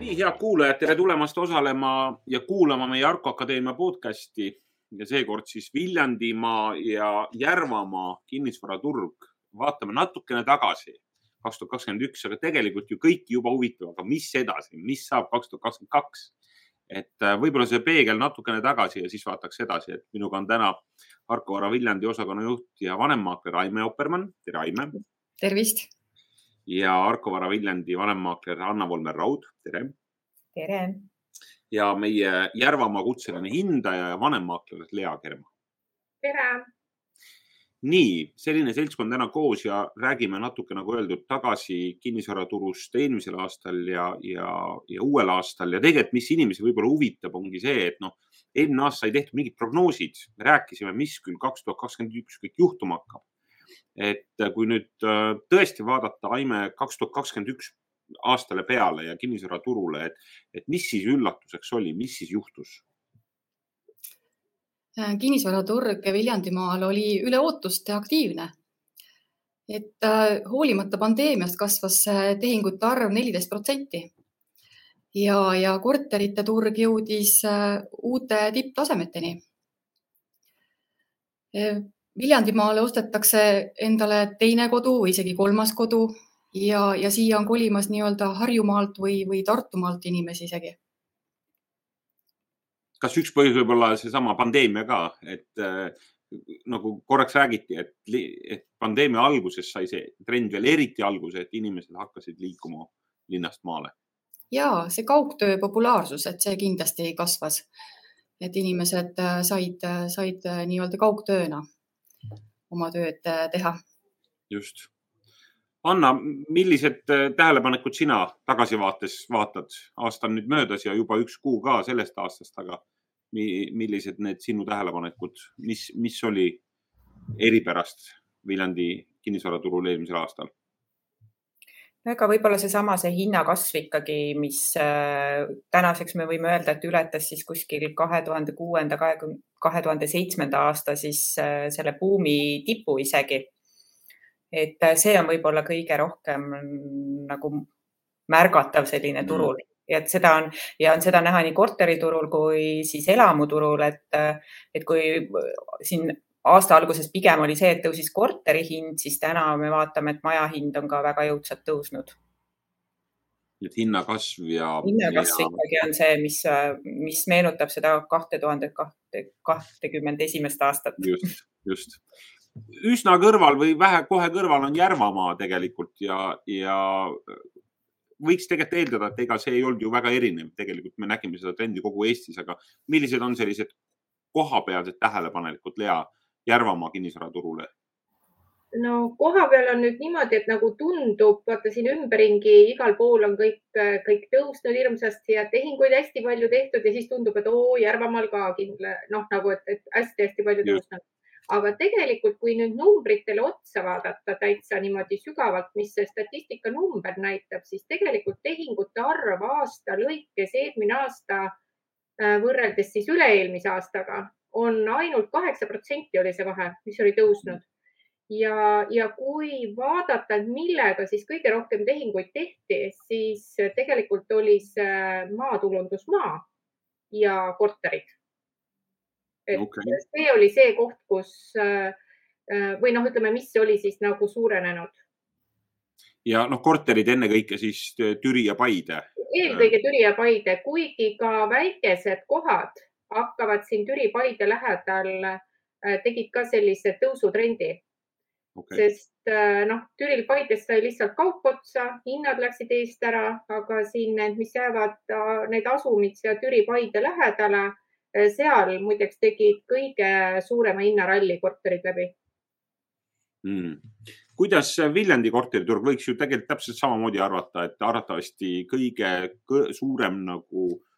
nii, head kuulajad, tere tulemast osalema ja kuulama meie Arko Akadeemia podcasti ja seekord siis Viljandimaa ja Järvamaa kinnisvaraturg. vaatame natukene tagasi, kaks tuhat kakskümmend üks, aga tegelikult ju kõiki juba huvitab, aga mis edasi, mis saab kaks tuhat kakskümmend kaks? et äh, võib-olla see peegel natukene tagasi ja siis vaataks edasi, et minuga on täna Arko Vara Viljandi osakonna juht ja vanemmaakler Aime Oppermann. tere, Aime. tervist. Ja Arko Vara Viljandi vanemmaakler Anna Volmer-Raud, tere. tere ja meie Järvamaa kutseline hindaja ja vanemmaakler Lea Kerma. tere! nii, selline seltskond täna koos ja räägime natuke, nagu öeldud, tagasi kinnisvaraturust eelmisel aastal ja, ja, ja uuel aastal ja tegelikult, mis inimesi võib-olla huvitab, ongi see, et noh, eelmine aasta sai tehtud mingid prognoosid, me rääkisime, mis küll kaks tuhat kakskümmend üks kõik juhtuma hakkab. Et kui nüüd äh, tõesti vaadata, Aime, kaks tuhat kakskümmend üks aastale peale ja kinnisvaraturule, et, et mis siis üllatuseks oli, mis siis juhtus? kinnisvaraturg Viljandimaal oli üle ootuste aktiivne. et äh, hoolimata pandeemiast kasvas tehingute arv neliteist protsenti ja, ja korterite turg jõudis äh, uute tipptasemeteni. Viljandimaale ostetakse endale teine kodu või isegi kolmas kodu ja, ja siia on kolimas nii-öelda Harjumaalt või, või Tartumaalt inimesi isegi. kas üks põhjus võib olla seesama pandeemia ka, et äh, nagu korraks räägiti, et, et pandeemia alguses sai see trend veel eriti alguse, et inimesed hakkasid liikuma linnast maale? ja see kaugtöö populaarsus, et see kindlasti kasvas. et inimesed äh, said, said äh, nii-öelda kaugtööna oma tööd äh, teha. just Anna, millised äh, tähelepanekud sina tagasivaates vaatad? aasta on nüüd möödas ja juba üks kuu ka sellest aastast, aga millised need sinu tähelepanekud, mis, mis oli eripärast Viljandi kinnisvaraturul eelmisel aastal? Ega võib-olla seesama, see hinnakasv ikkagi, mis äh, tänaseks me võime öelda, et ületas siis kuskil kahe tuhande kuuenda, kahe tuhande seitsmenda aasta siis äh, selle buumi tipu isegi et äh, see on võib-olla kõige rohkem nagu märgatav selline mm. turul ja et seda on ja on seda näha nii korteriturul kui siis elamuturul, et, et kui siin aasta alguses pigem oli see, et tõusis korteri hind, siis täna me vaatame, et maja hind on ka väga jõudsalt tõusnud. et hinnakasv ja. hinnakasv ja... ikkagi on see, mis, mis meenutab seda kahte tuhande kahtekümmend esimest aastat. just, just üsna kõrval või vähe kohe kõrval on Järvamaa tegelikult ja, ja võiks tegelikult eeldada, et ega see ei olnud ju väga erinev, tegelikult me nägime seda trendi kogu Eestis, aga millised on sellised kohapealsed tähelepanelikud, Lea, Järvamaa kinnisvaraturule? no koha peal on nüüd niimoodi, et nagu tundub, vaata siin ümberringi igal pool on kõik, kõik tõusnud hirmsasti ja tehinguid hästi palju tehtud ja siis tundub, et oo Järvamaal ka kindla, noh, nagu et, et hästi-hästi palju tõusnud aga tegelikult, kui nüüd numbritele otsa vaadata täitsa niimoodi sügavalt, mis see statistika number näitab, siis tegelikult tehingute arv aasta lõikes eelmine aasta äh, võrreldes siis üle-eelmise aastaga on ainult kaheksa protsenti oli see vahe, mis oli tõusnud. ja, ja kui vaadata, millega siis kõige rohkem tehinguid tehti, siis tegelikult oli see maatulundusmaa ja korterid et okay. see oli see koht, kus äh, või noh, ütleme, mis oli siis nagu suurenenud. ja noh, korterid ennekõike siis Türi ja Paide. eelkõige Türi ja Paide, kuigi ka väikesed kohad hakkavad siin Türi-Paide lähedal, tegid ka sellise tõusutrendi. Okay.. sest noh, Türil Paides sai lihtsalt kaup otsa, hinnad läksid eest ära, aga siin need, mis jäävad, need asumid seal Türi-Paide lähedale Äh, seal muideks tegid kõige suurema hinnaralli korterid läbi. Mm.. kuidas Viljandi korteriturg võiks ju tegelikult täpselt samamoodi arvata, et arvatavasti kõige suurem nagu äh,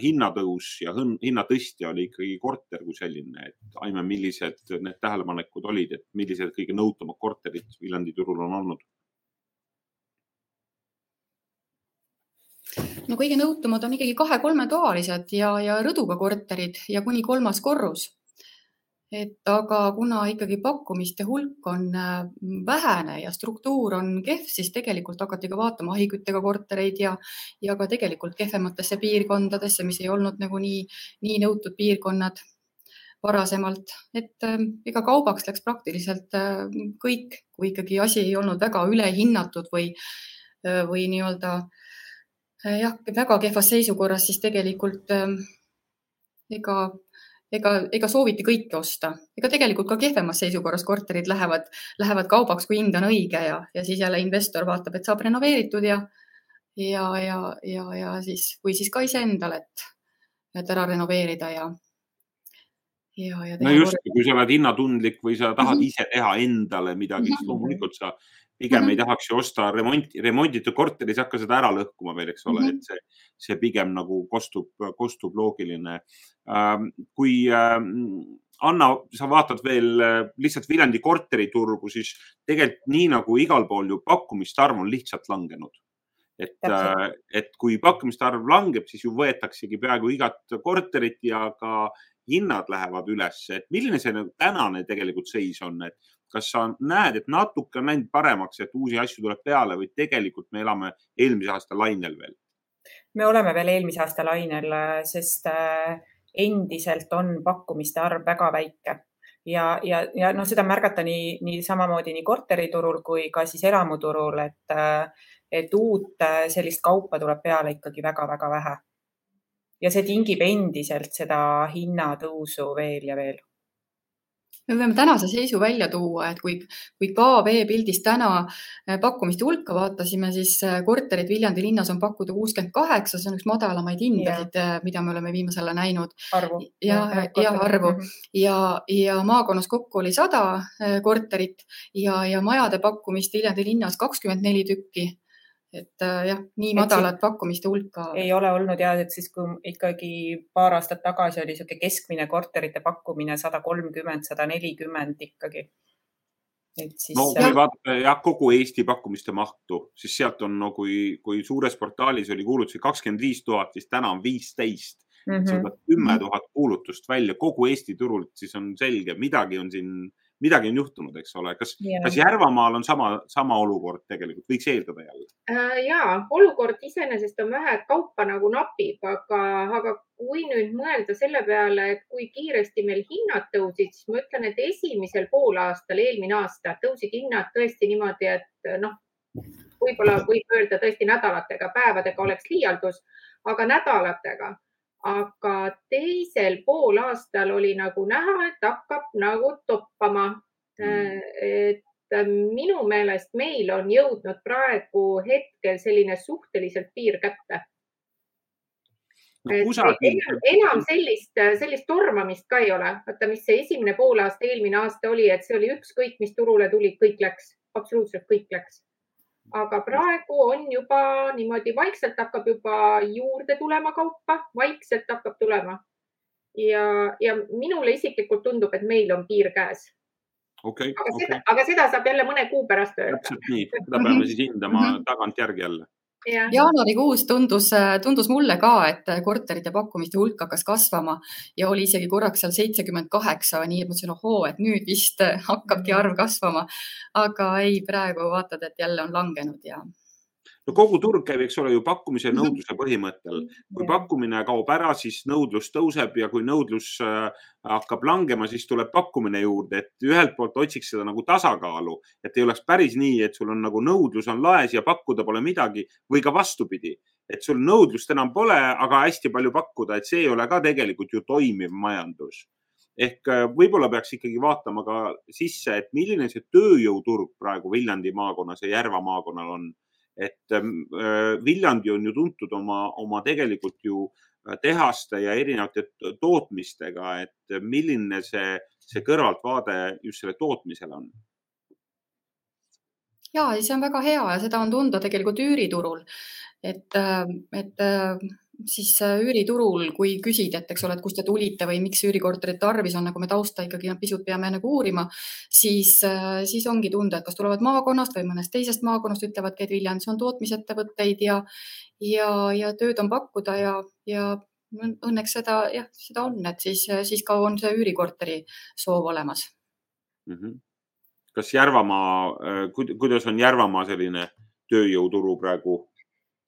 hinnatõus ja hinnatõstja oli ikkagi korter kui selline, et Aime, millised need tähelepanekud olid, et millised kõige nõutumad korterid Viljandi turul on olnud? no kõige nõutumad on ikkagi kahe-kolmetoalised ja, ja rõduga korterid ja kuni kolmas korrus. Et aga kuna ikkagi pakkumiste hulk on äh, vähene ja struktuur on kehv, siis tegelikult hakati ka vaatama ahiküttega kortereid ja, ja ka tegelikult kehvematesse piirkondadesse, mis ei olnud nagu nii, nii nõutud piirkonnad varasemalt, et äh, ega kaubaks läks praktiliselt äh, kõik, kui ikkagi asi ei olnud väga ülehinnatud või, või nii-öelda jah, väga kehvas seisukorras, siis tegelikult ega ega, ega sooviti kõike osta, ega tegelikult ka kehvemas seisukorras korterid lähevad, lähevad kaubaks, kui hind on õige ja, ja siis jälle investor vaatab, et saab renoveeritud ja, ja, ja, ja, ja siis või siis ka iseendale, et, et ära renoveerida ja, ja, ja. no just, kui sa oled hinnatundlik või sa tahad mm -hmm. ise teha endale midagi mm, -hmm. siis loomulikult sa pigem mm -hmm. ei tahaks ju osta remonti, remonditud korteris, hakka seda ära lõhkuma veel, eks ole mm, -hmm. et see, see pigem nagu kostub, kostub loogiline. Ähm, kui ähm, Anna, sa vaatad veel äh, lihtsalt Viljandi korteriturgu, siis tegelikult nii nagu igal pool ju pakkumiste arv on lihtsalt langenud. et, äh, et kui pakkumiste arv langeb, siis ju võetaksegi peaaegu igat korterit ja ka hinnad lähevad üles, et milline see nagu tänane tegelikult seis on, et kas sa näed, et natuke on läinud paremaks, et uusi asju tuleb peale või tegelikult me elame eelmise aasta lainel veel? me oleme veel eelmise aasta lainel, sest äh, endiselt on pakkumiste arv väga väike ja, ja, ja noh, seda märgata nii, nii samamoodi nii korteriturul kui ka siis elamuturul, et, äh, et uut äh, sellist kaupa tuleb peale ikkagi väga-väga vähe. Ja see tingib endiselt seda hinnatõusu veel ja veel. Me võime tänase seisu välja tuua, et kui, kui ka veepildis täna äh, pakkumiste hulka vaatasime, siis äh, korterid Viljandi linnas on pakkuda kuuskümmend kaheksa, see on üks madalamaid hindasid, äh, mida me oleme viimasel ajal näinud. ja, ja arvu mhm. ja, ja maakonnas kokku oli sada korterit ja, ja majade pakkumist Viljandi linnas kakskümmend neli tükki et äh, jah, nii madalat pakkumiste hulka. ei ole olnud ja et siis, kui ikkagi paar aastat tagasi oli niisugune keskmine korterite pakkumine sada kolmkümmend, sada nelikümmend ikkagi. Siis... no kui vaadata jah, kogu Eesti pakkumiste mahtu, siis sealt on no kui, kui suures portaalis oli kuulutusi kakskümmend viis tuhat, siis täna on viisteist mm. -hmm. sa võtad kümme tuhat kuulutust välja kogu Eesti turult, siis on selge, midagi on siin midagi on juhtunud, eks ole, kas, kas Järvamaal on sama, sama olukord tegelikult, võiks eeldada jälle? Äh, ja olukord iseenesest on vähe, et kaupa nagu napib, aga, aga kui nüüd mõelda selle peale, et kui kiiresti meil hinnad tõusid, siis ma ütlen, et esimesel poolaastal, eelmine aasta tõusid hinnad tõesti niimoodi, et noh, võib-olla võib öelda tõesti nädalatega, päevadega oleks liialdus, aga nädalatega aga teisel poolaastal oli nagu näha, et hakkab nagu toppama. Mm.. et minu meelest meil on jõudnud praegu hetkel selline suhteliselt piir kätte. No,. enam, enam sellist, sellist tormamist ka ei ole. vaata, mis see esimene poolaasta, eelmine aasta oli, et see oli ükskõik, mis turule tuli, kõik läks, absoluutselt kõik läks aga praegu on juba niimoodi, vaikselt hakkab juba juurde tulema kaupa, vaikselt hakkab tulema. ja, ja minule isiklikult tundub, et meil on piir käes okay,. aga okay., seda, aga seda saab jälle mõne kuu pärast öelda. täpselt nii, seda peame siis hindama -hmm. tagantjärgi jälle jaanuarikuus tundus, tundus mulle ka, et korterite pakkumiste hulk hakkas kasvama ja oli isegi korraks seal seitsekümmend kaheksa, nii et mõtlesin, ohoo, et nüüd vist hakkabki arv kasvama. aga ei, praegu vaatad, et jälle on langenud ja no kogu turg käib, eks ole ju pakkumise ja mhm. nõudluse põhimõttel. kui pakkumine kaob ära, siis nõudlus tõuseb ja kui nõudlus äh, hakkab langema, siis tuleb pakkumine juurde, et ühelt poolt otsiks seda nagu tasakaalu, et ei oleks päris nii, et sul on nagu nõudlus on laes ja pakkuda pole midagi või ka vastupidi, et sul nõudlust enam pole, aga hästi palju pakkuda, et see ei ole ka tegelikult ju toimiv majandus ehk äh, võib-olla peaks ikkagi vaatama ka sisse, et milline see tööjõuturg praegu Viljandi maakonnas ja Järva maakonnal on et ähm, äh, Viljandi on ju tuntud oma, oma tegelikult ju äh, tehaste ja erinevate tootmistega, et milline see, see kõrvaltvaade just selle tootmisele on? ja, see on väga hea ja seda on tunda tegelikult üüriturul, et, äh, et siis äh, üüriturul, kui küsida, et eks ole, et kust te tulite või miks üürikorterit tarvis on, nagu me tausta ikkagi pisut peame nagu uurima, siis, äh, siis ongi tunda, et kas tulevad maakonnast või mõnest teisest maakonnast, ütlevadki, et Viljandis on tootmisettevõtteid ja, ja, ja tööd on pakkuda ja, ja õnneks seda jah, seda on, et siis, siis ka on see üürikorteri soov olemas mm. -hmm. kas Järvamaa, kuidas on Järvamaa selline tööjõuturu praegu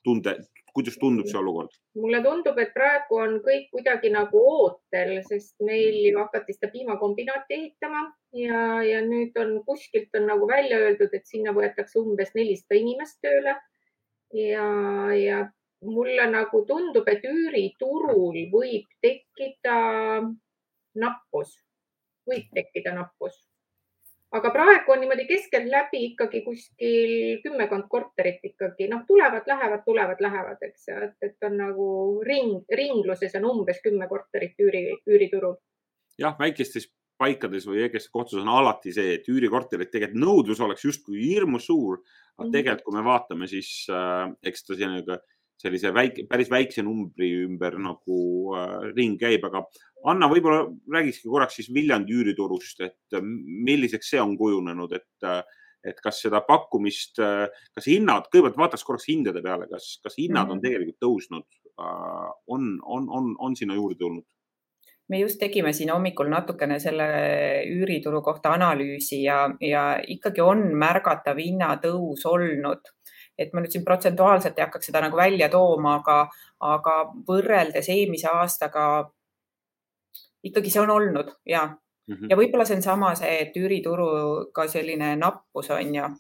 tunde, kuidas tundub see olukord? mulle tundub, et praegu on kõik kuidagi nagu ootel, sest meil ju hakati seda piimakombinaati ehitama ja, ja nüüd on kuskilt on nagu välja öeldud, et sinna võetakse umbes nelisada inimest tööle. ja, ja mulle nagu tundub, et üüriturul võib tekkida nappus, võib tekkida nappus aga praegu on niimoodi keskeltläbi ikkagi kuskil kümmekond korterit ikkagi noh, tulevad, lähevad, tulevad, lähevad, eks et, et on nagu ring, ringluses on umbes kümme korterit üüri, üüriturul. jah, väikestes paikades või väikestes kohtades on alati see, et üürikorterid tegelikult nõudlus oleks justkui hirmus suur, aga mhm. tegelikult, kui me vaatame, siis äh, eks ta selline sellise väike, päris väikse numbri ümber nagu äh, ring käib, aga Anna, võib-olla räägikski korraks siis Viljandi üüriturust, et äh, milliseks see on kujunenud, et, äh, et kas seda pakkumist, äh, kas hinnad, kõigepealt vaataks korraks hindade peale, kas, kas hinnad on mhm. tegelikult tõusnud, on, on, on, on sinna juurde tulnud? me just tegime siin hommikul natukene selle üürituru kohta analüüsi ja, ja ikkagi on märgatav hinnatõus olnud et ma nüüd siin protsentuaalselt ei hakkaks seda nagu välja tooma, aga, aga võrreldes eelmise aastaga ikkagi see on olnud ja mm, -hmm. ja võib-olla see on sama see, et üürituruga selline nappus on ju,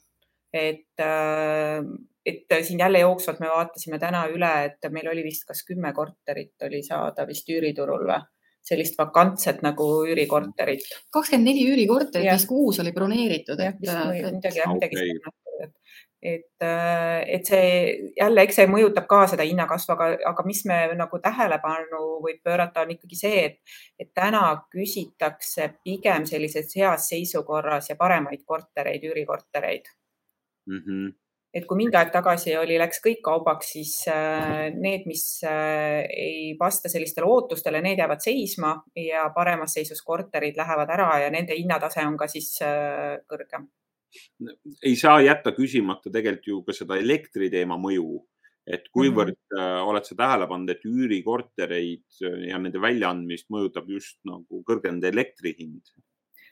et, äh, et siin jälle jooksvalt me vaatasime täna üle, et meil oli vist kas kümme korterit oli saada vist üüriturul või sellist vakantset nagu üürikorterit. kakskümmend neli üürikorterit, vist kuus oli broneeritud. vist midagi, jah, midagi okay et, äh, et see jälle, eks see mõjutab ka seda hinnakasvu, aga, aga mis me nagu tähelepanu võib pöörata, on ikkagi see, et, et täna küsitakse pigem sellises heas seisukorras ja paremaid kortereid, üürikortereid mm. -hmm et kui mingi aeg tagasi oli, läks kõik kaubaks, siis äh, need, mis äh, ei vasta sellistele ootustele, need jäävad seisma ja paremas seisus korterid lähevad ära ja nende hinnatase on ka siis kõrgem ei saa jätta küsimata tegelikult ju ka seda elektriteema mõju, et kuivõrd mm -hmm. oled sa tähele pannud, et üürikortereid ja nende väljaandmist mõjutab just nagu kõrgenenud elektri hind?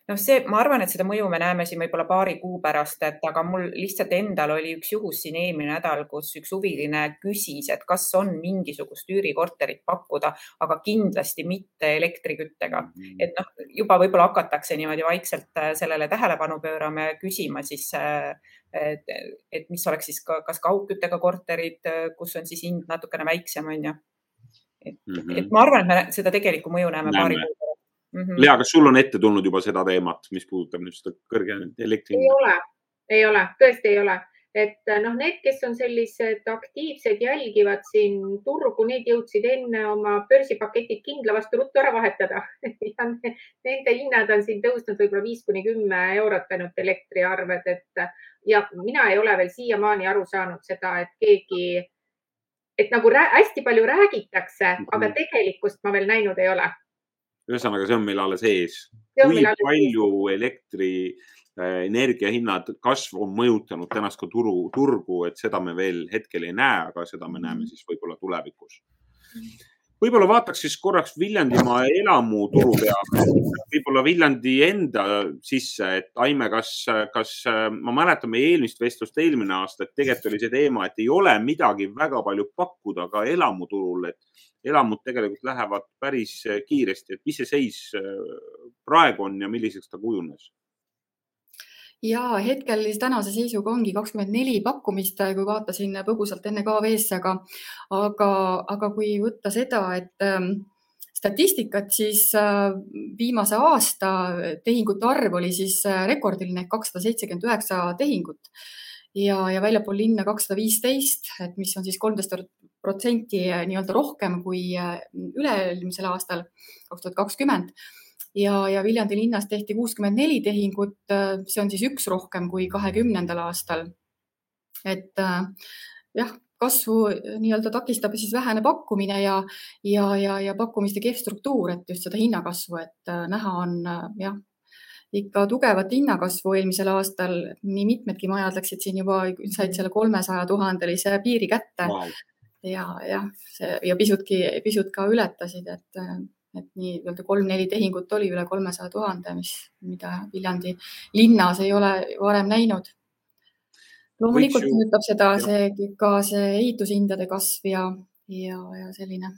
Noh, see, ma arvan, et seda mõju me näeme siin võib-olla paari kuu pärast, et aga mul lihtsalt endal oli üks juhus siin eelmine nädal, kus üks huviline küsis, et kas on mingisugust üürikorterit pakkuda, aga kindlasti mitte elektriküttega mm. -hmm. et noh, juba võib-olla hakatakse niimoodi vaikselt äh, sellele tähelepanu pöörama ja küsima siis äh, et, et mis oleks siis ka, kas kaugküttega korterid, äh, kus on siis hind natukene väiksem, on ju. et mm, -hmm. et ma arvan, et me seda tegelikku mõju näeme, näeme. paari kuu pärast mm. -hmm. Lea, kas sul on ette tulnud juba seda teemat, mis puudutab nüüd seda kõrge elektri? ei ole, ei ole, tõesti ei ole, et noh, need, kes on sellised aktiivsed, jälgivad siin turgu, need jõudsid enne oma börsipaketid kindla vastu ruttu ära vahetada nende hinnad on siin tõusnud võib-olla viis kuni kümme eurot ainult elektriarved, et ja mina ei ole veel siiamaani aru saanud seda, et keegi et nagu hästi palju räägitakse, aga mhm. tegelikkust ma veel näinud ei ole ühesõnaga, see on meil alles ees. kui palju elektri äh, energiahinnad kasv on mõjutanud tänast ka turu, turgu, et seda me veel hetkel ei näe, aga seda me näeme mm. siis võib-olla tulevikus. Võib-olla vaataks siis korraks Viljandimaa elamuturu peale, võib-olla Viljandi enda sisse, et Aime, kas, kas ma mäletan meie eelmist vestlust eelmine aasta, et tegelikult oli see teema, et ei ole midagi väga palju pakkuda ka elamuturul, et elamud tegelikult lähevad päris kiiresti, et mis see seis äh, praegu on ja milliseks ta kujunes? Ja hetkel siis tänase seisuga ongi kakskümmend neli pakkumist, kui vaatasin põgusalt enne KV-sse, aga, aga, aga kui võtta seda, et ähm, statistikat, siis äh, viimase aasta tehingute arv oli siis rekordiline ehk kakssada seitsekümmend üheksa tehingut ja, ja väljapool linna kakssada viisteist, et mis on siis kolmteist protsenti äh, nii-öelda rohkem kui äh, üle-eelmisel aastal, kaks tuhat kakskümmend. Ja, ja Viljandi linnas tehti kuuskümmend neli tehingut, äh, see on siis üks rohkem kui kahekümnendal aastal. et jah, kasvu nii-öelda takistab siis vähene pakkumine ja, ja, ja, ja pakkumiste kehv struktuur, et just seda hinnakasvu, et näha on jah, ikka tugevat hinnakasvu eelmisel aastal, nii mitmedki majad läksid siin juba, said selle kolmesaja tuhandelise piiri kätte. Wow ja jah, see ja pisutki, pisut ka ületasid, et, et nii-öelda kolm-neli tehingut oli üle kolmesaja tuhande, mis, mida Viljandi linnas ei ole varem näinud. loomulikult ju... mõjutab seda see ka see ehitushindade kasv ja, ja, ja selline.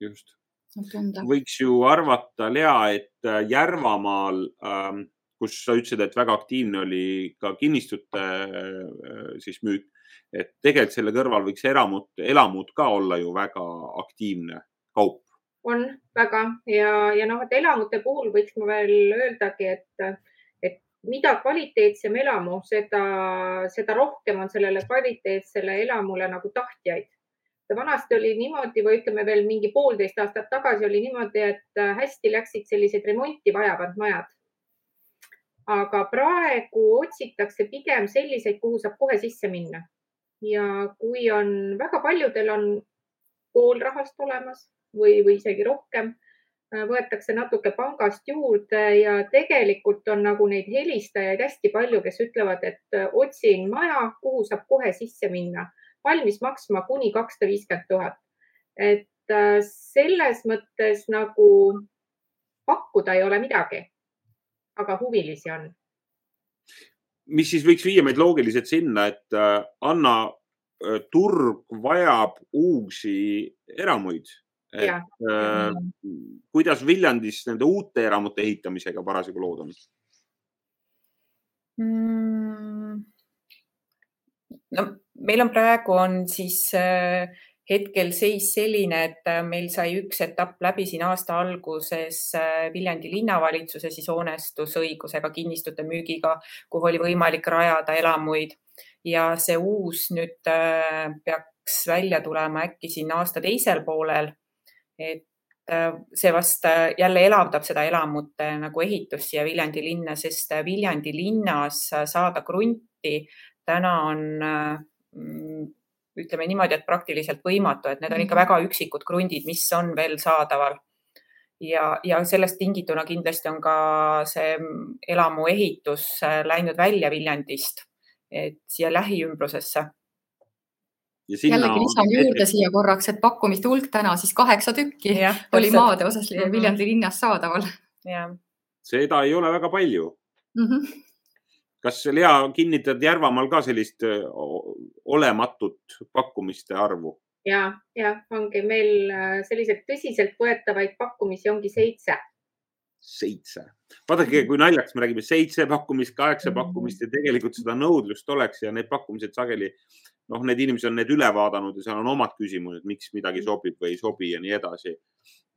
just. võiks ju arvata, Lea, et Järvamaal ähm, kus sa ütlesid, et väga aktiivne oli ka kinnistute äh, siis müük, et tegelikult selle kõrval võiks eramud, elamud ka olla ju väga aktiivne kaup. On väga. Ja, ja noh, et elamute puhul võiks ma veel öeldagi, et, et mida kvaliteetsem elamu, seda, seda rohkem on sellele kvaliteetsele elamule nagu tahtjaid. Vanasti oli niimoodi või ütleme veel mingi poolteist aastat tagasi oli niimoodi, et hästi läksid sellised remonti vajavad majad. Aga praegu otsitakse pigem selliseid, kuhu saab kohe sisse minna. ja kui on väga paljudel on pool rahast olemas või, või isegi rohkem, äh, võetakse natuke pangast juurde ja tegelikult on nagu neid helistajaid hästi palju, kes ütlevad, et äh, otsin maja, kuhu saab kohe sisse minna, valmis maksma kuni kakssada viiskümmend tuhat. et äh, selles mõttes nagu pakkuda ei ole midagi aga huvilisi on. mis siis võiks viia meid loogiliselt sinna, et Anna, turg vajab uusi eramuid. Et äh, kuidas Viljandis nende uute eramute ehitamisega parasjagu lood on mm.? no meil on praegu on siis äh, hetkel seis selline, et äh, meil sai üks etapp läbi siin aasta alguses äh, Viljandi linnavalitsuse siis hoonestusõigusega kinnistute müügiga, kuhu oli võimalik rajada elamuid ja see uus nüüd äh, peaks välja tulema äkki siin aasta teisel poolel. Et see vast jälle elavdab seda elamute nagu ehitust siia Viljandi linna, sest Viljandi linnas saada krunti täna on ütleme niimoodi, et praktiliselt võimatu, et need on ikka mhm. väga üksikud krundid, mis on veel saadaval. ja, ja sellest tingituna kindlasti on ka see elamu ehitus äh, läinud välja Viljandist, et siia lähiümbrusesse. Jällegi lisan juurde siia korraks, et pakkumiste hulk täna siis kaheksa tükki ja, oli maade osas mhm. Viljandi linnas saadaval. seda ei ole väga palju mm. -hmm kas Lea kinnitad Järvamaal ka sellist olematut pakkumiste arvu? ja, ja ongi meil selliseid tõsiseltvõetavaid pakkumisi ongi seitse. seitse, vaadake, kui naljakas, me räägime seitse pakkumist, kaheksa mhm. pakkumist ja tegelikult seda nõudlust oleks ja need pakkumised sageli noh, need inimesed on need üle vaadanud ja seal on omad küsimused, miks midagi sobib või ei sobi ja nii edasi.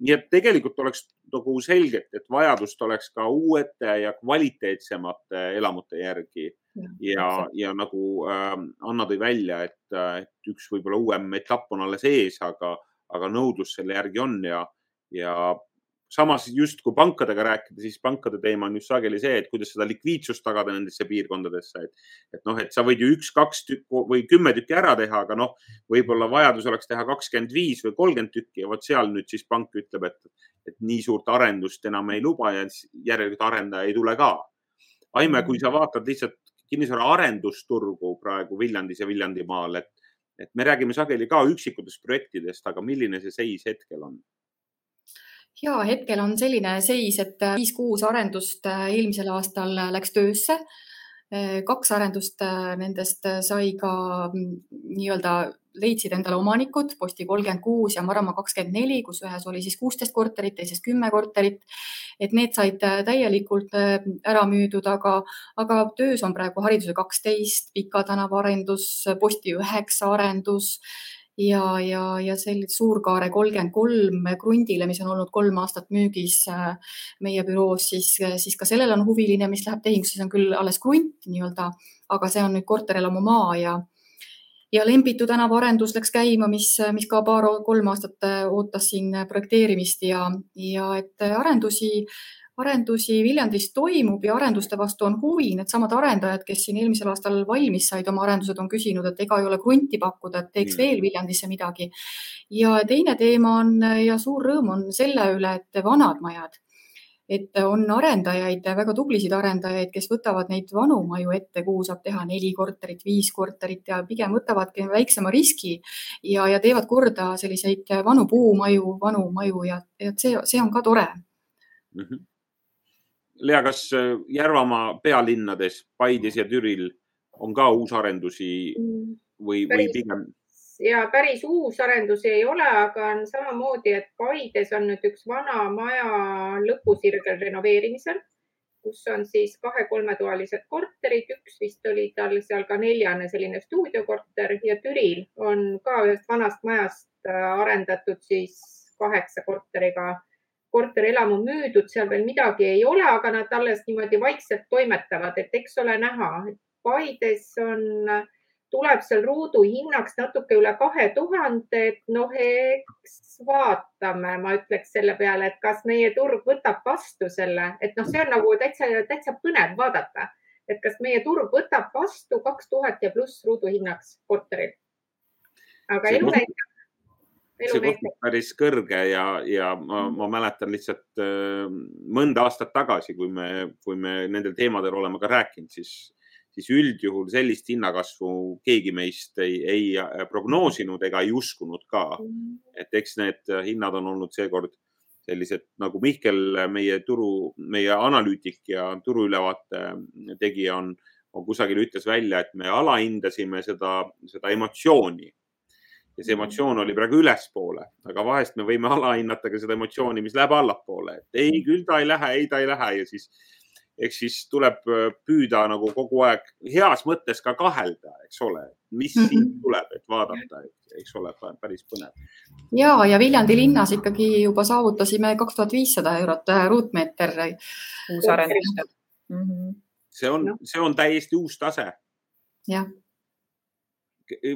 Nii et tegelikult oleks nagu selgelt, et vajadust oleks ka uuete ja kvaliteetsemate elamute järgi. Ja, ja, ja nagu äh, Anna tõi välja, et, et üks võib-olla uuem etapp on alles ees, aga, aga nõudlus selle järgi on ja, ja samas just kui pankadega rääkida, siis pankade teema on just sageli see, et kuidas seda likviidsust tagada nendesse piirkondadesse, et, et noh, et sa võid ju üks-kaks tükki või kümme tükki ära teha, aga noh, võib-olla vajadus oleks teha kakskümmend viis või kolmkümmend tükki ja vot seal nüüd siis pank ütleb, et, et nii suurt arendust enam ei luba ja järelikult arendaja ei tule ka. Aime, kui sa vaatad lihtsalt kinnisvara arendusturgu praegu Viljandis ja Viljandimaal, et, et me räägime sageli ka üksikutest projektidest, aga milline see seis hetkel on? Ja hetkel on selline seis, et äh, viis-kuus arendust äh, eelmisel aastal äh, läks töösse. kaks arendust nendest sai ka mm, nii-öelda leidsid endale omanikud, Posti kolmkümmend kuus ja Marama kakskümmend neli, kus ühes oli siis kuusteist korterit, teises kümme korterit. et need said täielikult ära müüdud, aga, aga töös on praegu Hariduse kaksteist, Pika tänava arendus, Posti üheksa arendus ja, ja, ja selline Suurkaare kolmkümmend kolm krundile, mis on olnud kolm aastat müügis äh, meie büroos, siis, siis ka sellel on huviline, mis läheb tehingusse, see on küll alles krunt nii-öelda, aga see on nüüd korterelamu maa ja ja Lembitu tänava arendus läks käima, mis, mis ka paar-kolm aastat äh, ootas siin projekteerimist ja, ja et arendusi arendusi Viljandis toimub ja arenduste vastu on huvi. Needsamad arendajad, kes siin eelmisel aastal valmis said oma arendused, on küsinud, et ega ei ole krunti pakkuda, et teeks veel Viljandisse midagi. ja teine teema on ja suur rõõm on selle üle, et vanad majad et on arendajaid, väga tublisid arendajaid, kes võtavad neid vanu maju ette, kuhu saab teha neli korterit, viis korterit ja pigem võtavadki väiksema riski ja, ja teevad korda selliseid vanu puumaju, vanu maju ja, ja see, see on ka tore mm. -hmm. Lea, kas äh, Järvamaa pealinnades Paides ja Türil on ka uusarendusi mm. või, või pigem? ja päris uusarendusi ei ole, aga on samamoodi, et Paides on nüüd üks vana maja lõpusirgel renoveerimisel, kus on siis kahe-kolmetoalised korterid, üks vist oli tal seal ka neljane selline stuudiokorter ja Türil on ka ühest vanast majast äh, arendatud siis kaheksa korteriga korterelamu müüdud, seal veel midagi ei ole, aga nad alles niimoodi vaikselt toimetavad, et eks ole näha. Paides on tuleb seal ruudu hinnaks natuke üle kahe tuhande, et noh, eks vaatame, ma ütleks selle peale, et kas meie turg võtab vastu selle, et noh, see on nagu täitsa, täitsa põnev vaadata, et kas meie turg võtab vastu kaks tuhat ja pluss ruuduhinnaks korteril. aga elu näitab see koht on päris kõrge ja, ja ma, ma mäletan lihtsalt äh, mõnda aastat tagasi, kui me, kui me nendel teemadel oleme ka rääkinud, siis siis üldjuhul sellist hinnakasvu keegi meist ei, ei äh, prognoosinud ega ei uskunud ka. Mm. et eks need hinnad on olnud seekord sellised nagu Mihkel, meie turu, meie analüütik ja turuülevaate tegija on, on kusagil ütles välja, et me alahindasime seda, seda emotsiooni ja see emotsioon oli praegu ülespoole, aga vahest me võime alahinnata ka seda emotsiooni, mis läheb allapoole, et ei, küll ta ei lähe, ei, ta ei lähe ja siis eks siis tuleb äh, püüda nagu kogu aeg heas mõttes ka kahelda, eks ole, mis mm -hmm. siin tuleb, et vaadata, eks ole, päris põnev. ja, ja Viljandi linnas ikkagi juba saavutasime kaks tuhat viissada eurot äh, ruutmeeter uusarendustel mm. -hmm. see on, see on täiesti uus tase. jah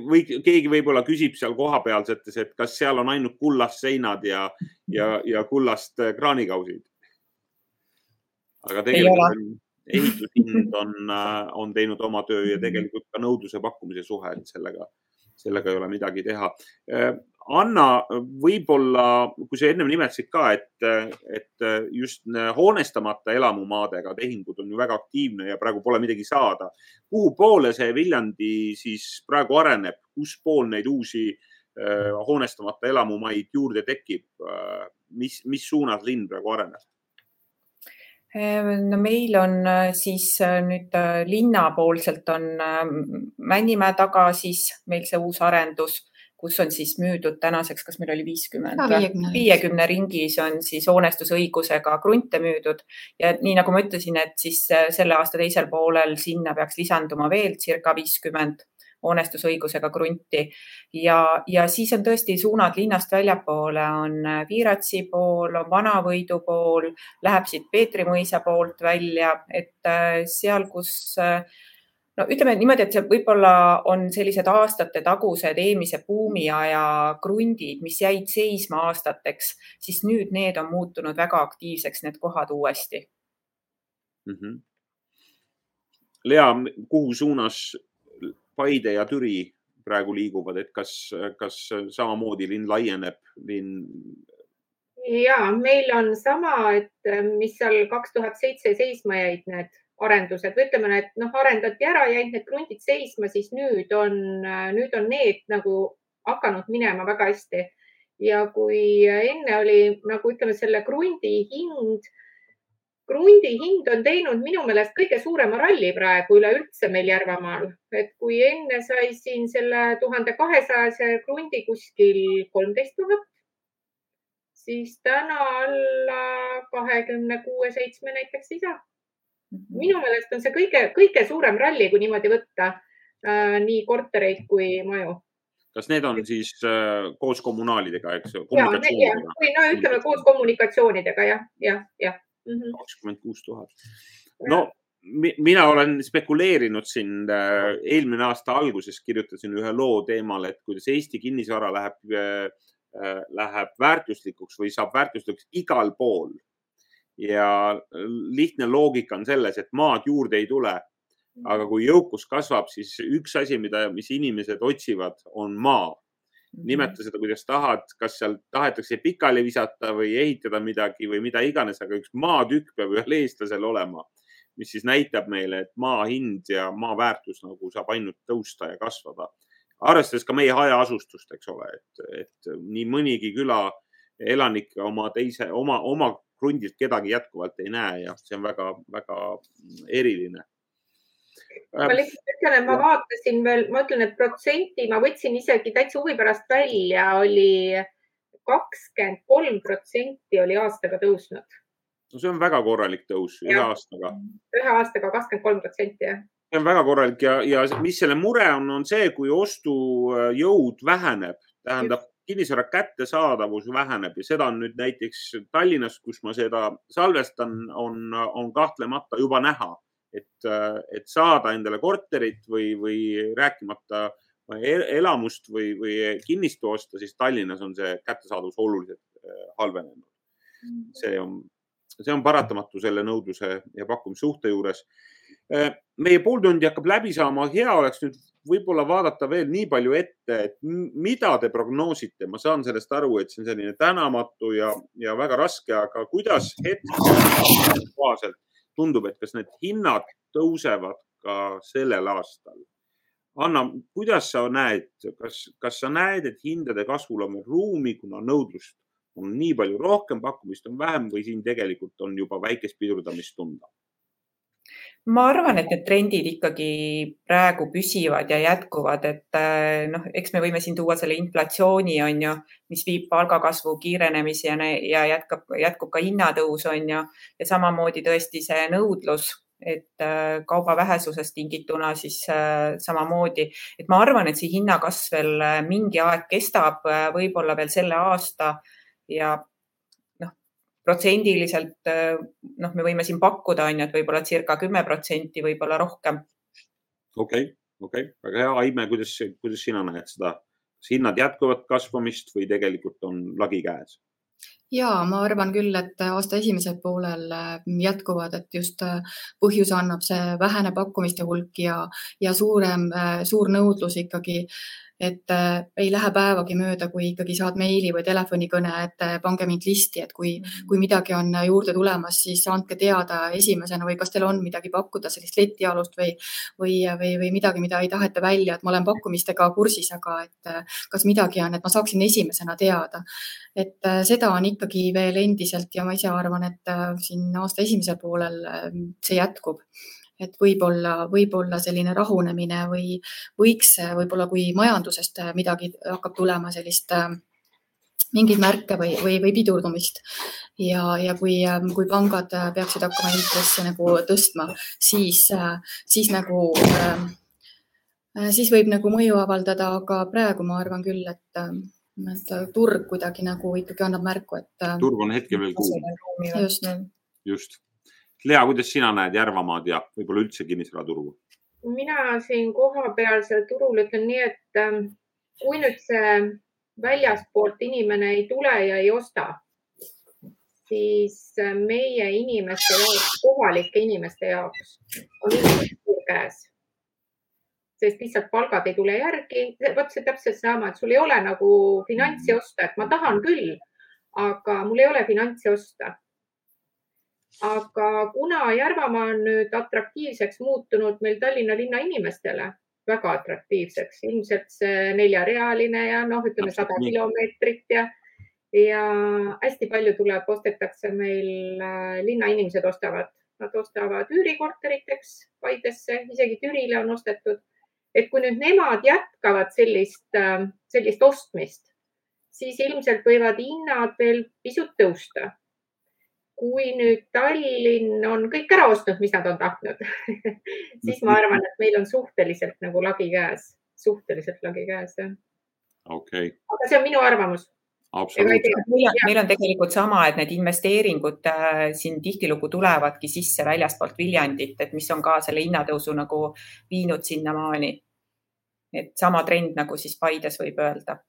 või keegi võib-olla küsib seal kohapealsetes, et kas seal on ainult kullast seinad ja, ja, ja kullast äh, kraanikausid aga tegelikult ehitushind on, äh, on teinud oma töö ja tegelikult ka nõudluse pakkumise suhe, et sellega, sellega ei ole midagi teha. Äh, Anna, võib-olla, kui sa ennem nimetasid ka, et, et just hoonestamata elamumaadega tehingud on ju väga aktiivne ja praegu pole midagi saada. kuhu poole see Viljandi siis praegu areneb, kus pool neid uusi äh, hoonestamata elamumaid juurde tekib? mis, mis suunas linn praegu areneb? No meil on äh, siis äh, nüüd äh, linnapoolselt on Männimäe taga siis meil see uus arendus, kus on siis müüdud tänaseks, kas meil oli viiskümmend, viiekümne ringis. On siis hoonestusõigusega krunte müüdud. Ja nii nagu ma ütlesin, et siis selle aasta teisel poolel sinna peaks lisanduma veel circa viiskümmend hoonestusõigusega krunti. Ja, ja siis on tõesti suunad linnast väljapoole, on Viiratsi pool, on Vanavõidu pool, läheb siit Peetri mõisa poolt välja, et äh, seal, kus äh, no ütleme niimoodi, et see võib-olla on sellised aastate tagused eelmise buumiaja krundid, mis jäid seisma aastateks, siis nüüd need on muutunud väga aktiivseks, need kohad uuesti mm. -hmm. Lea, kuhu suunas Paide ja Türi praegu liiguvad, et kas, kas samamoodi linn laieneb, linn? ja meil on sama, et mis seal kaks tuhat seitse seisma jäid need arendused või ütleme, et noh, arendati ära, jäid need krundid seisma, siis nüüd on, nüüd on need nagu hakanud minema väga hästi. ja kui enne oli nagu ütleme, selle krundi hind krundi hind on teinud minu meelest kõige suurema ralli praegu üleüldse meil Järvamaal, et kui enne sai siin selle tuhande kahesajase krundi kuskil kolmteist tuhat, siis täna alla kahekümne kuue, seitsme näiteks ei saa. Mhm. minu meelest on see kõige, kõige suurem ralli, kui niimoodi võtta äh, nii kortereid kui maju kas need on siis äh, koos kommunaalidega, eks ju? ja, või no ütleme koos kommunikatsioonidega jah, jah, jah Mhm. kakskümmend kuus tuhat. no mina olen spekuleerinud siin äh, eelmine aasta alguses kirjutasin ühe loo teemal, et kuidas Eesti kinnisvara läheb, äh, äh, läheb väärtuslikuks või saab väärtuslikuks igal pool. Ja lihtne loogika on selles, et maad juurde ei tule. aga kui jõukus kasvab, siis üks asi, mida, mis inimesed otsivad, on maa nimeta seda, kuidas tahad, kas seal tahetakse pikali visata või ehitada midagi või mida iganes, aga üks maatükk peab ühel eestlasel olema, mis siis näitab meile, et maa hind ja maa väärtus nagu saab ainult tõusta ja kasvada. arvestades ka meie hajaasustust, eks ole, et, et nii mõnigi küla elanik oma teise, oma, oma krundilt kedagi jätkuvalt ei näe ja see on väga-väga eriline. Ma lihtsalt ütlen, et ma vaatasin veel, ma ütlen, et protsenti ma võtsin isegi täitsa huvi pärast välja, oli kakskümmend kolm protsenti oli aastaga tõusnud. no see on väga korralik tõus ühe aastaga. ühe aastaga kakskümmend kolm protsenti, jah. See on väga korralik ja, ja mis selle mure on, on see, kui ostujõud väheneb, tähendab kinnisvara kättesaadavus väheneb ja seda on nüüd näiteks Tallinnas, kus ma seda salvestan, on, on kahtlemata juba näha et, et saada endale korterit või, või rääkimata elamust või, või kinnistu osta, siis Tallinnas on see kättesaadavus oluliselt äh, halvenenud. Mm. see on, see on paratamatu selle nõudluse ja pakkumise suhte juures. Äh, meie pool tundi hakkab läbi saama, hea oleks nüüd võib-olla vaadata veel nii palju ette, et mida te prognoosite, ma saan sellest aru, et see on selline tänamatu ja, ja väga raske, aga kuidas hetkel kohaselt tundub, et kas need hinnad tõusevad ka sellel aastal. Anna, kuidas sa näed, kas, kas sa näed, et hindade kasvul on ruumi, kuna nõudlust on nii palju rohkem, pakkumist on vähem või siin tegelikult on juba väikest pidurdamist tunda? Ma arvan, et need trendid ikkagi praegu püsivad ja jätkuvad, et äh, noh, eks me võime siin tuua selle inflatsiooni, on ju, mis viib palgakasvu kiirenemise ja, ja jätkab, jätkub ka hinnatõus, on ju, ja samamoodi tõesti see nõudlus, et äh, kauba vähesusest tingituna siis äh, samamoodi, et ma arvan, et see hinnakasv veel mingi aeg kestab, võib-olla veel selle aasta ja protsendiliselt noh, me võime siin pakkuda, on ju, et võib-olla circa kümme protsenti, võib-olla rohkem. okei okay,, okei okay., väga hea. Aime, kuidas, kuidas sina näed seda, kas hinnad jätkuvad kasvamist või tegelikult on lagi käes? ja ma arvan küll, et aasta esimesel poolel jätkuvad, et just põhjuse annab see vähene pakkumiste hulk ja, ja suurem, suur nõudlus ikkagi äh, et äh, ei lähe päevagi mööda, kui ikkagi saad meili või telefonikõne, et äh, pange mind listi, et kui, mm. kui midagi on äh, juurde tulemas, siis andke teada esimesena või kas teil on midagi pakkuda, sellist letialust või, või, või, või midagi, mida ei taheta välja, et ma olen pakkumistega kursis, aga et kas midagi on, et ma saaksin esimesena teada. et seda on ikkagi veel endiselt ja ma ise arvan, et siin aasta esimesel poolel see jätkub et võib-olla, võib-olla selline rahunemine või võiks võib-olla, kui majandusest midagi hakkab tulema, sellist äh, mingeid märke või, või, või pidurdumist. ja, ja kui, kui pangad peaksid hakkama intresse nagu tõstma, siis, siis nagu, äh, siis võib nagu mõju avaldada, aga praegu ma arvan küll, et, et turg kuidagi nagu ikkagi annab märku, et. turg on hetkel veel kuum. just. just Lea, kuidas sina näed Järvamaad ja võib-olla üldse kinnisvaraturgu? mina siin kohapealsel turul ütlen nii, et ähm, kui nüüd see väljaspoolt inimene ei tule ja ei osta, siis äh, meie inimeste jaoks, kohalike inimeste jaoks on suur käes. sest lihtsalt palgad ei tule järgi. vot see täpselt sama, et sul ei ole nagu finantsi osta, et ma tahan küll, aga mul ei ole finantsi osta aga kuna Järvamaa on nüüd atraktiivseks muutunud meil Tallinna linna inimestele, väga atraktiivseks, ilmselt see neljarealine ja noh, ütleme sada kilomeetrit ja, ja hästi palju tuleb, ostetakse meil äh, linnainimesed ostavad, nad ostavad üürikorteriteks Paidesse, isegi Türile on ostetud. et kui nüüd nemad jätkavad sellist, äh, sellist ostmist, siis ilmselt võivad hinnad veel pisut tõusta kui nüüd Tallinn on kõik ära ostnud, mis nad on tahtnud siis ma arvan, et meil on suhteliselt nagu lagi käes, suhteliselt lagi käes, jah. okei okay.. aga see on minu arvamus. Meil, meil on tegelikult sama, et need investeeringud äh, siin tihtilugu tulevadki sisse väljaspoolt Viljandit, et mis on ka selle hinnatõusu nagu viinud sinnamaani. et sama trend nagu siis Paides võib öelda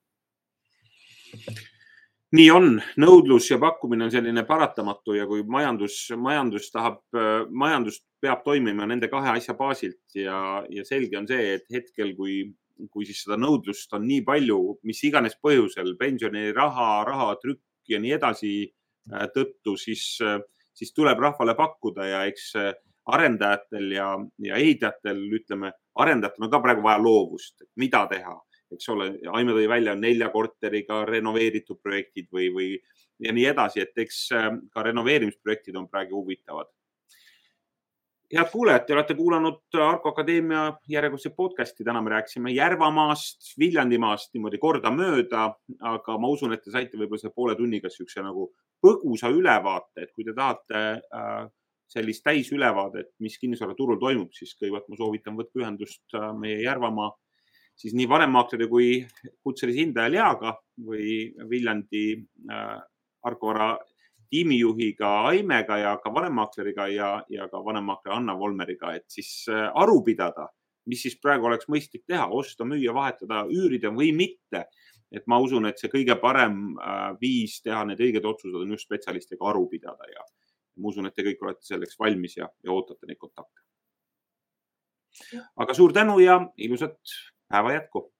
nii on, nõudlus ja pakkumine on selline paratamatu ja kui majandus, majandus tahab, majandus peab toimima nende kahe asja baasilt ja, ja selge on see, et hetkel, kui kui siis seda nõudlust on nii palju, mis iganes põhjusel, pensioniraha, rahatrükk ja nii edasi tõttu, siis, siis tuleb rahvale pakkuda ja eks arendajatel ja, ja ehitajatel, ütleme, arendajatel on ka praegu vaja loovust, mida teha, eks ole. Aime tõi välja nelja korteriga renoveeritud projektid või, või ja nii edasi, et eks ka renoveerimisprojektid on praegu huvitavad head kuulajad, te olete kuulanud Arko Akadeemia järjekordset podcast'i. täna me rääkisime Järvamaast, Viljandimaast niimoodi kordamööda, aga ma usun, et te saite võib-olla selle poole tunniga siukse nagu põgusa ülevaate, et kui te tahate äh, sellist täisülevaadet, mis kinnisvaraturul toimub, siis kõigepealt ma soovitan võtke ühendust äh, meie Järvamaa siis nii vanemmaakleri kui kutselise hindaja Leaga või Viljandi äh, Arko Vara tiimijuhiga Aimega ja ka vanemmaksleriga ja, ja ka vanemmakler Anna Volmeriga, et siis äh, aru pidada, mis siis praegu oleks mõistlik teha, osta, müüa, vahetada, üürida või mitte. et ma usun, et see kõige parem äh, viis teha need õiged otsused on just spetsialistidega aru pidada ja ma usun, et te kõik olete selleks valmis ja, ja ootate neid kontakte. aga suur tänu ja ilusat Hää jatko?